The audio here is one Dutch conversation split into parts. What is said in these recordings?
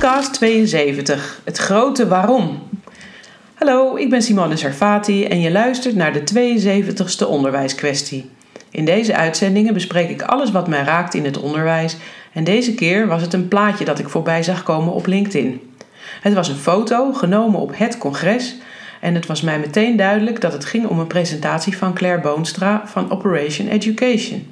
Podcast 72. Het grote waarom. Hallo, ik ben Simone Sarfati en je luistert naar de 72ste onderwijskwestie. In deze uitzendingen bespreek ik alles wat mij raakt in het onderwijs en deze keer was het een plaatje dat ik voorbij zag komen op LinkedIn. Het was een foto genomen op het congres en het was mij meteen duidelijk dat het ging om een presentatie van Claire Boonstra van Operation Education.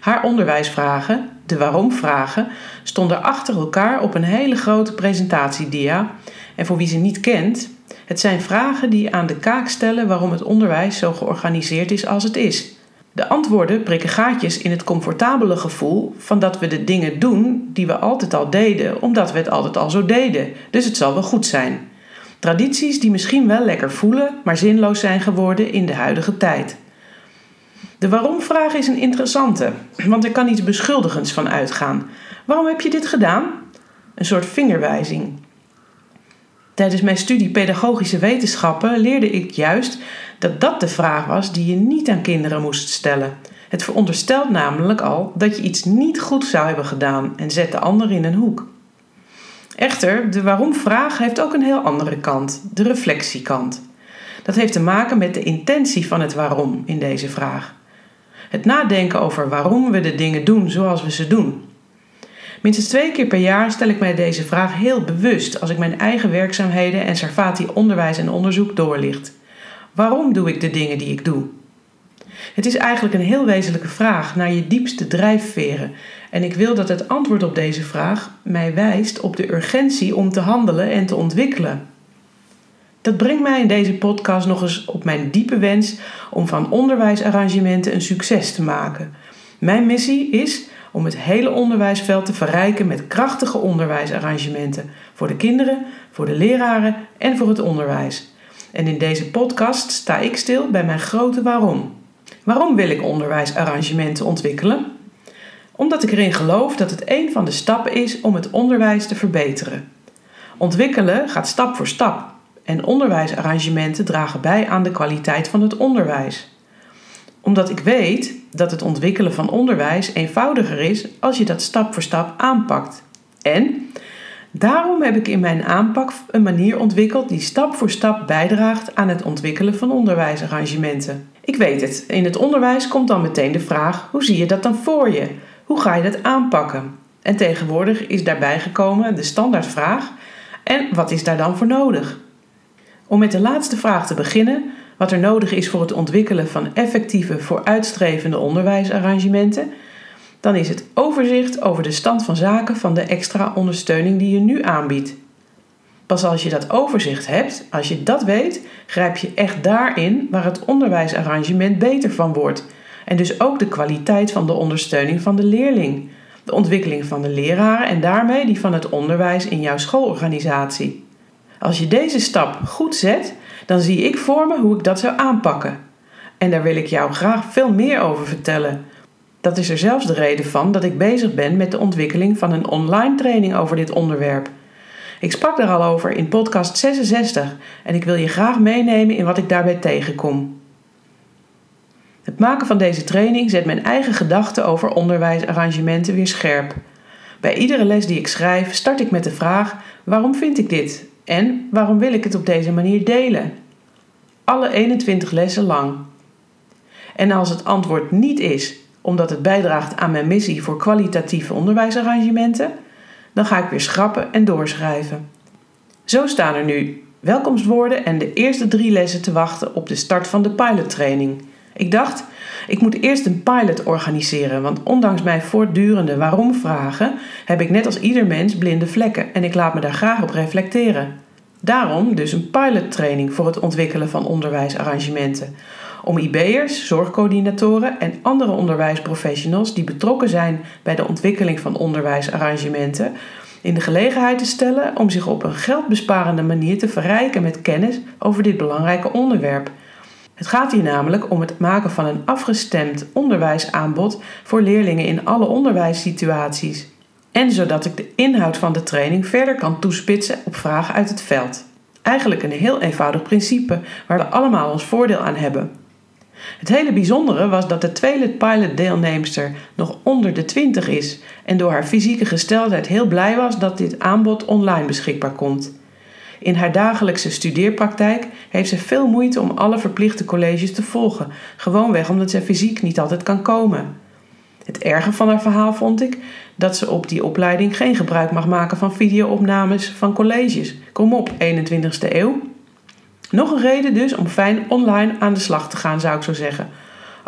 Haar onderwijsvragen, de waarom-vragen, stonden achter elkaar op een hele grote presentatiedia. En voor wie ze niet kent, het zijn vragen die aan de kaak stellen waarom het onderwijs zo georganiseerd is als het is. De antwoorden prikken gaatjes in het comfortabele gevoel van dat we de dingen doen die we altijd al deden, omdat we het altijd al zo deden. Dus het zal wel goed zijn. Tradities die misschien wel lekker voelen, maar zinloos zijn geworden in de huidige tijd. De waarom-vraag is een interessante, want er kan iets beschuldigends van uitgaan. Waarom heb je dit gedaan? Een soort vingerwijzing. Tijdens mijn studie pedagogische wetenschappen leerde ik juist dat dat de vraag was die je niet aan kinderen moest stellen. Het veronderstelt namelijk al dat je iets niet goed zou hebben gedaan en zet de ander in een hoek. Echter, de waarom-vraag heeft ook een heel andere kant, de reflectiekant. Dat heeft te maken met de intentie van het waarom in deze vraag. Het nadenken over waarom we de dingen doen zoals we ze doen. Minstens twee keer per jaar stel ik mij deze vraag heel bewust als ik mijn eigen werkzaamheden en Sarfati onderwijs en onderzoek doorlicht. Waarom doe ik de dingen die ik doe? Het is eigenlijk een heel wezenlijke vraag naar je diepste drijfveren. En ik wil dat het antwoord op deze vraag mij wijst op de urgentie om te handelen en te ontwikkelen. Dat brengt mij in deze podcast nog eens op mijn diepe wens om van onderwijsarrangementen een succes te maken. Mijn missie is om het hele onderwijsveld te verrijken met krachtige onderwijsarrangementen voor de kinderen, voor de leraren en voor het onderwijs. En in deze podcast sta ik stil bij mijn grote waarom. Waarom wil ik onderwijsarrangementen ontwikkelen? Omdat ik erin geloof dat het een van de stappen is om het onderwijs te verbeteren. Ontwikkelen gaat stap voor stap en onderwijsarrangementen dragen bij aan de kwaliteit van het onderwijs. Omdat ik weet dat het ontwikkelen van onderwijs eenvoudiger is als je dat stap voor stap aanpakt. En daarom heb ik in mijn aanpak een manier ontwikkeld die stap voor stap bijdraagt aan het ontwikkelen van onderwijsarrangementen. Ik weet het, in het onderwijs komt dan meteen de vraag: hoe zie je dat dan voor je? Hoe ga je dat aanpakken? En tegenwoordig is daarbij gekomen de standaardvraag: en wat is daar dan voor nodig? Om met de laatste vraag te beginnen, wat er nodig is voor het ontwikkelen van effectieve vooruitstrevende onderwijsarrangementen, dan is het overzicht over de stand van zaken van de extra ondersteuning die je nu aanbiedt. Pas als je dat overzicht hebt, als je dat weet, grijp je echt daarin waar het onderwijsarrangement beter van wordt. En dus ook de kwaliteit van de ondersteuning van de leerling, de ontwikkeling van de leraren en daarmee die van het onderwijs in jouw schoolorganisatie. Als je deze stap goed zet, dan zie ik voor me hoe ik dat zou aanpakken. En daar wil ik jou graag veel meer over vertellen. Dat is er zelfs de reden van dat ik bezig ben met de ontwikkeling van een online training over dit onderwerp. Ik sprak daar al over in podcast 66 en ik wil je graag meenemen in wat ik daarbij tegenkom. Het maken van deze training zet mijn eigen gedachten over onderwijsarrangementen weer scherp. Bij iedere les die ik schrijf start ik met de vraag: waarom vind ik dit en waarom wil ik het op deze manier delen? Alle 21 lessen lang. En als het antwoord niet is omdat het bijdraagt aan mijn missie voor kwalitatieve onderwijsarrangementen, dan ga ik weer schrappen en doorschrijven. Zo staan er nu welkomstwoorden en de eerste drie lessen te wachten op de start van de pilottraining. Ik dacht, ik moet eerst een pilot organiseren, want ondanks mijn voortdurende waarom-vragen heb ik net als ieder mens blinde vlekken en ik laat me daar graag op reflecteren. Daarom dus een pilottraining voor het ontwikkelen van onderwijsarrangementen. Om IB'ers, zorgcoördinatoren en andere onderwijsprofessionals die betrokken zijn bij de ontwikkeling van onderwijsarrangementen in de gelegenheid te stellen om zich op een geldbesparende manier te verrijken met kennis over dit belangrijke onderwerp. Het gaat hier namelijk om het maken van een afgestemd onderwijsaanbod voor leerlingen in alle onderwijssituaties. En zodat ik de inhoud van de training verder kan toespitsen op vragen uit het veld. Eigenlijk een heel eenvoudig principe waar we allemaal ons voordeel aan hebben. Het hele bijzondere was dat de tweede pilot-deelnemster nog onder de 20 is en door haar fysieke gesteldheid heel blij was dat dit aanbod online beschikbaar komt. In haar dagelijkse studeerpraktijk heeft ze veel moeite om alle verplichte colleges te volgen, gewoonweg omdat ze fysiek niet altijd kan komen. Het erge van haar verhaal vond ik dat ze op die opleiding geen gebruik mag maken van videoopnames van colleges. Kom op, 21ste eeuw. Nog een reden dus om fijn online aan de slag te gaan, zou ik zo zeggen.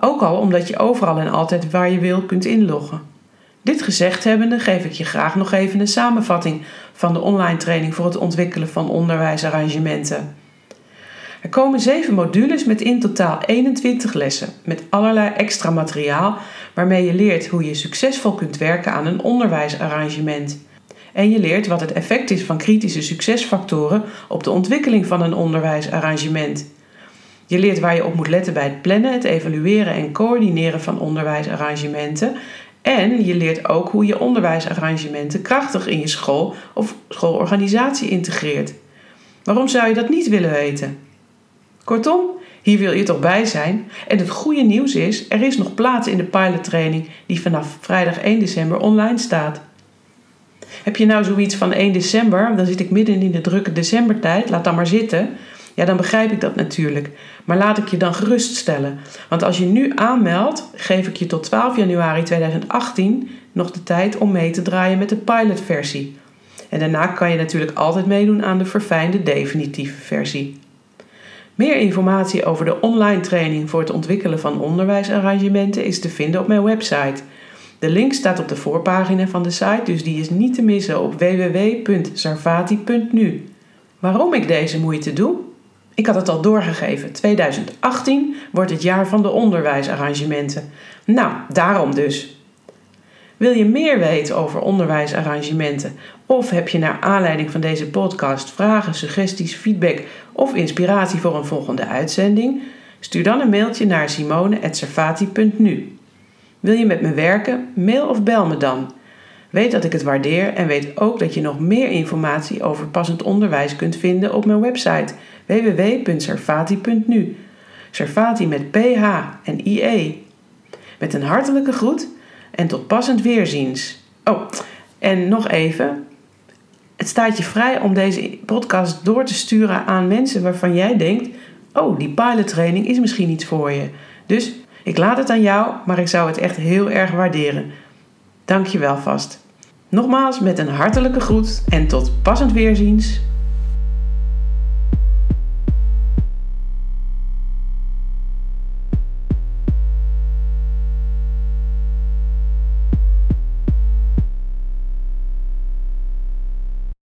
Ook al omdat je overal en altijd waar je wil kunt inloggen. Dit gezegd hebbende geef ik je graag nog even een samenvatting van de online training voor het ontwikkelen van onderwijsarrangementen. Er komen zeven modules met in totaal 21 lessen, met allerlei extra materiaal waarmee je leert hoe je succesvol kunt werken aan een onderwijsarrangement. En je leert wat het effect is van kritische succesfactoren op de ontwikkeling van een onderwijsarrangement. Je leert waar je op moet letten bij het plannen, het evalueren en coördineren van onderwijsarrangementen. En je leert ook hoe je onderwijsarrangementen krachtig in je school of schoolorganisatie integreert. Waarom zou je dat niet willen weten? Kortom, hier wil je toch bij zijn. En het goede nieuws is, er is nog plaats in de pilottraining die vanaf vrijdag 1 december online staat. Heb je nou zoiets van 1 december, dan zit ik midden in de drukke decembertijd, laat dan maar zitten. Ja, dan begrijp ik dat natuurlijk. Maar laat ik je dan geruststellen. Want als je nu aanmeldt, geef ik je tot 12 januari 2018 nog de tijd om mee te draaien met de pilotversie. En daarna kan je natuurlijk altijd meedoen aan de verfijnde definitieve versie. Meer informatie over de online training voor het ontwikkelen van onderwijsarrangementen is te vinden op mijn website. De link staat op de voorpagina van de site, dus die is niet te missen op www.sarvati.nu. Waarom ik deze moeite doe? Ik had het al doorgegeven. 2018 wordt het jaar van de onderwijsarrangementen. Nou, daarom dus. Wil je meer weten over onderwijsarrangementen? Of heb je naar aanleiding van deze podcast vragen, suggesties, feedback of inspiratie voor een volgende uitzending? Stuur dan een mailtje naar simone.servati.nu. Wil je met me werken? Mail of bel me dan. Weet dat ik het waardeer en weet ook dat je nog meer informatie over passend onderwijs kunt vinden op mijn website www.servati.nu. Servati met PH en IE. Met een hartelijke groet en tot passend weerziens. Oh, en nog even. Het staat je vrij om deze podcast door te sturen aan mensen waarvan jij denkt: oh, die pilottraining is misschien iets voor je. Dus ik laat het aan jou, maar ik zou het echt heel erg waarderen. Dank je wel vast. Nogmaals met een hartelijke groet en tot passend weerziens.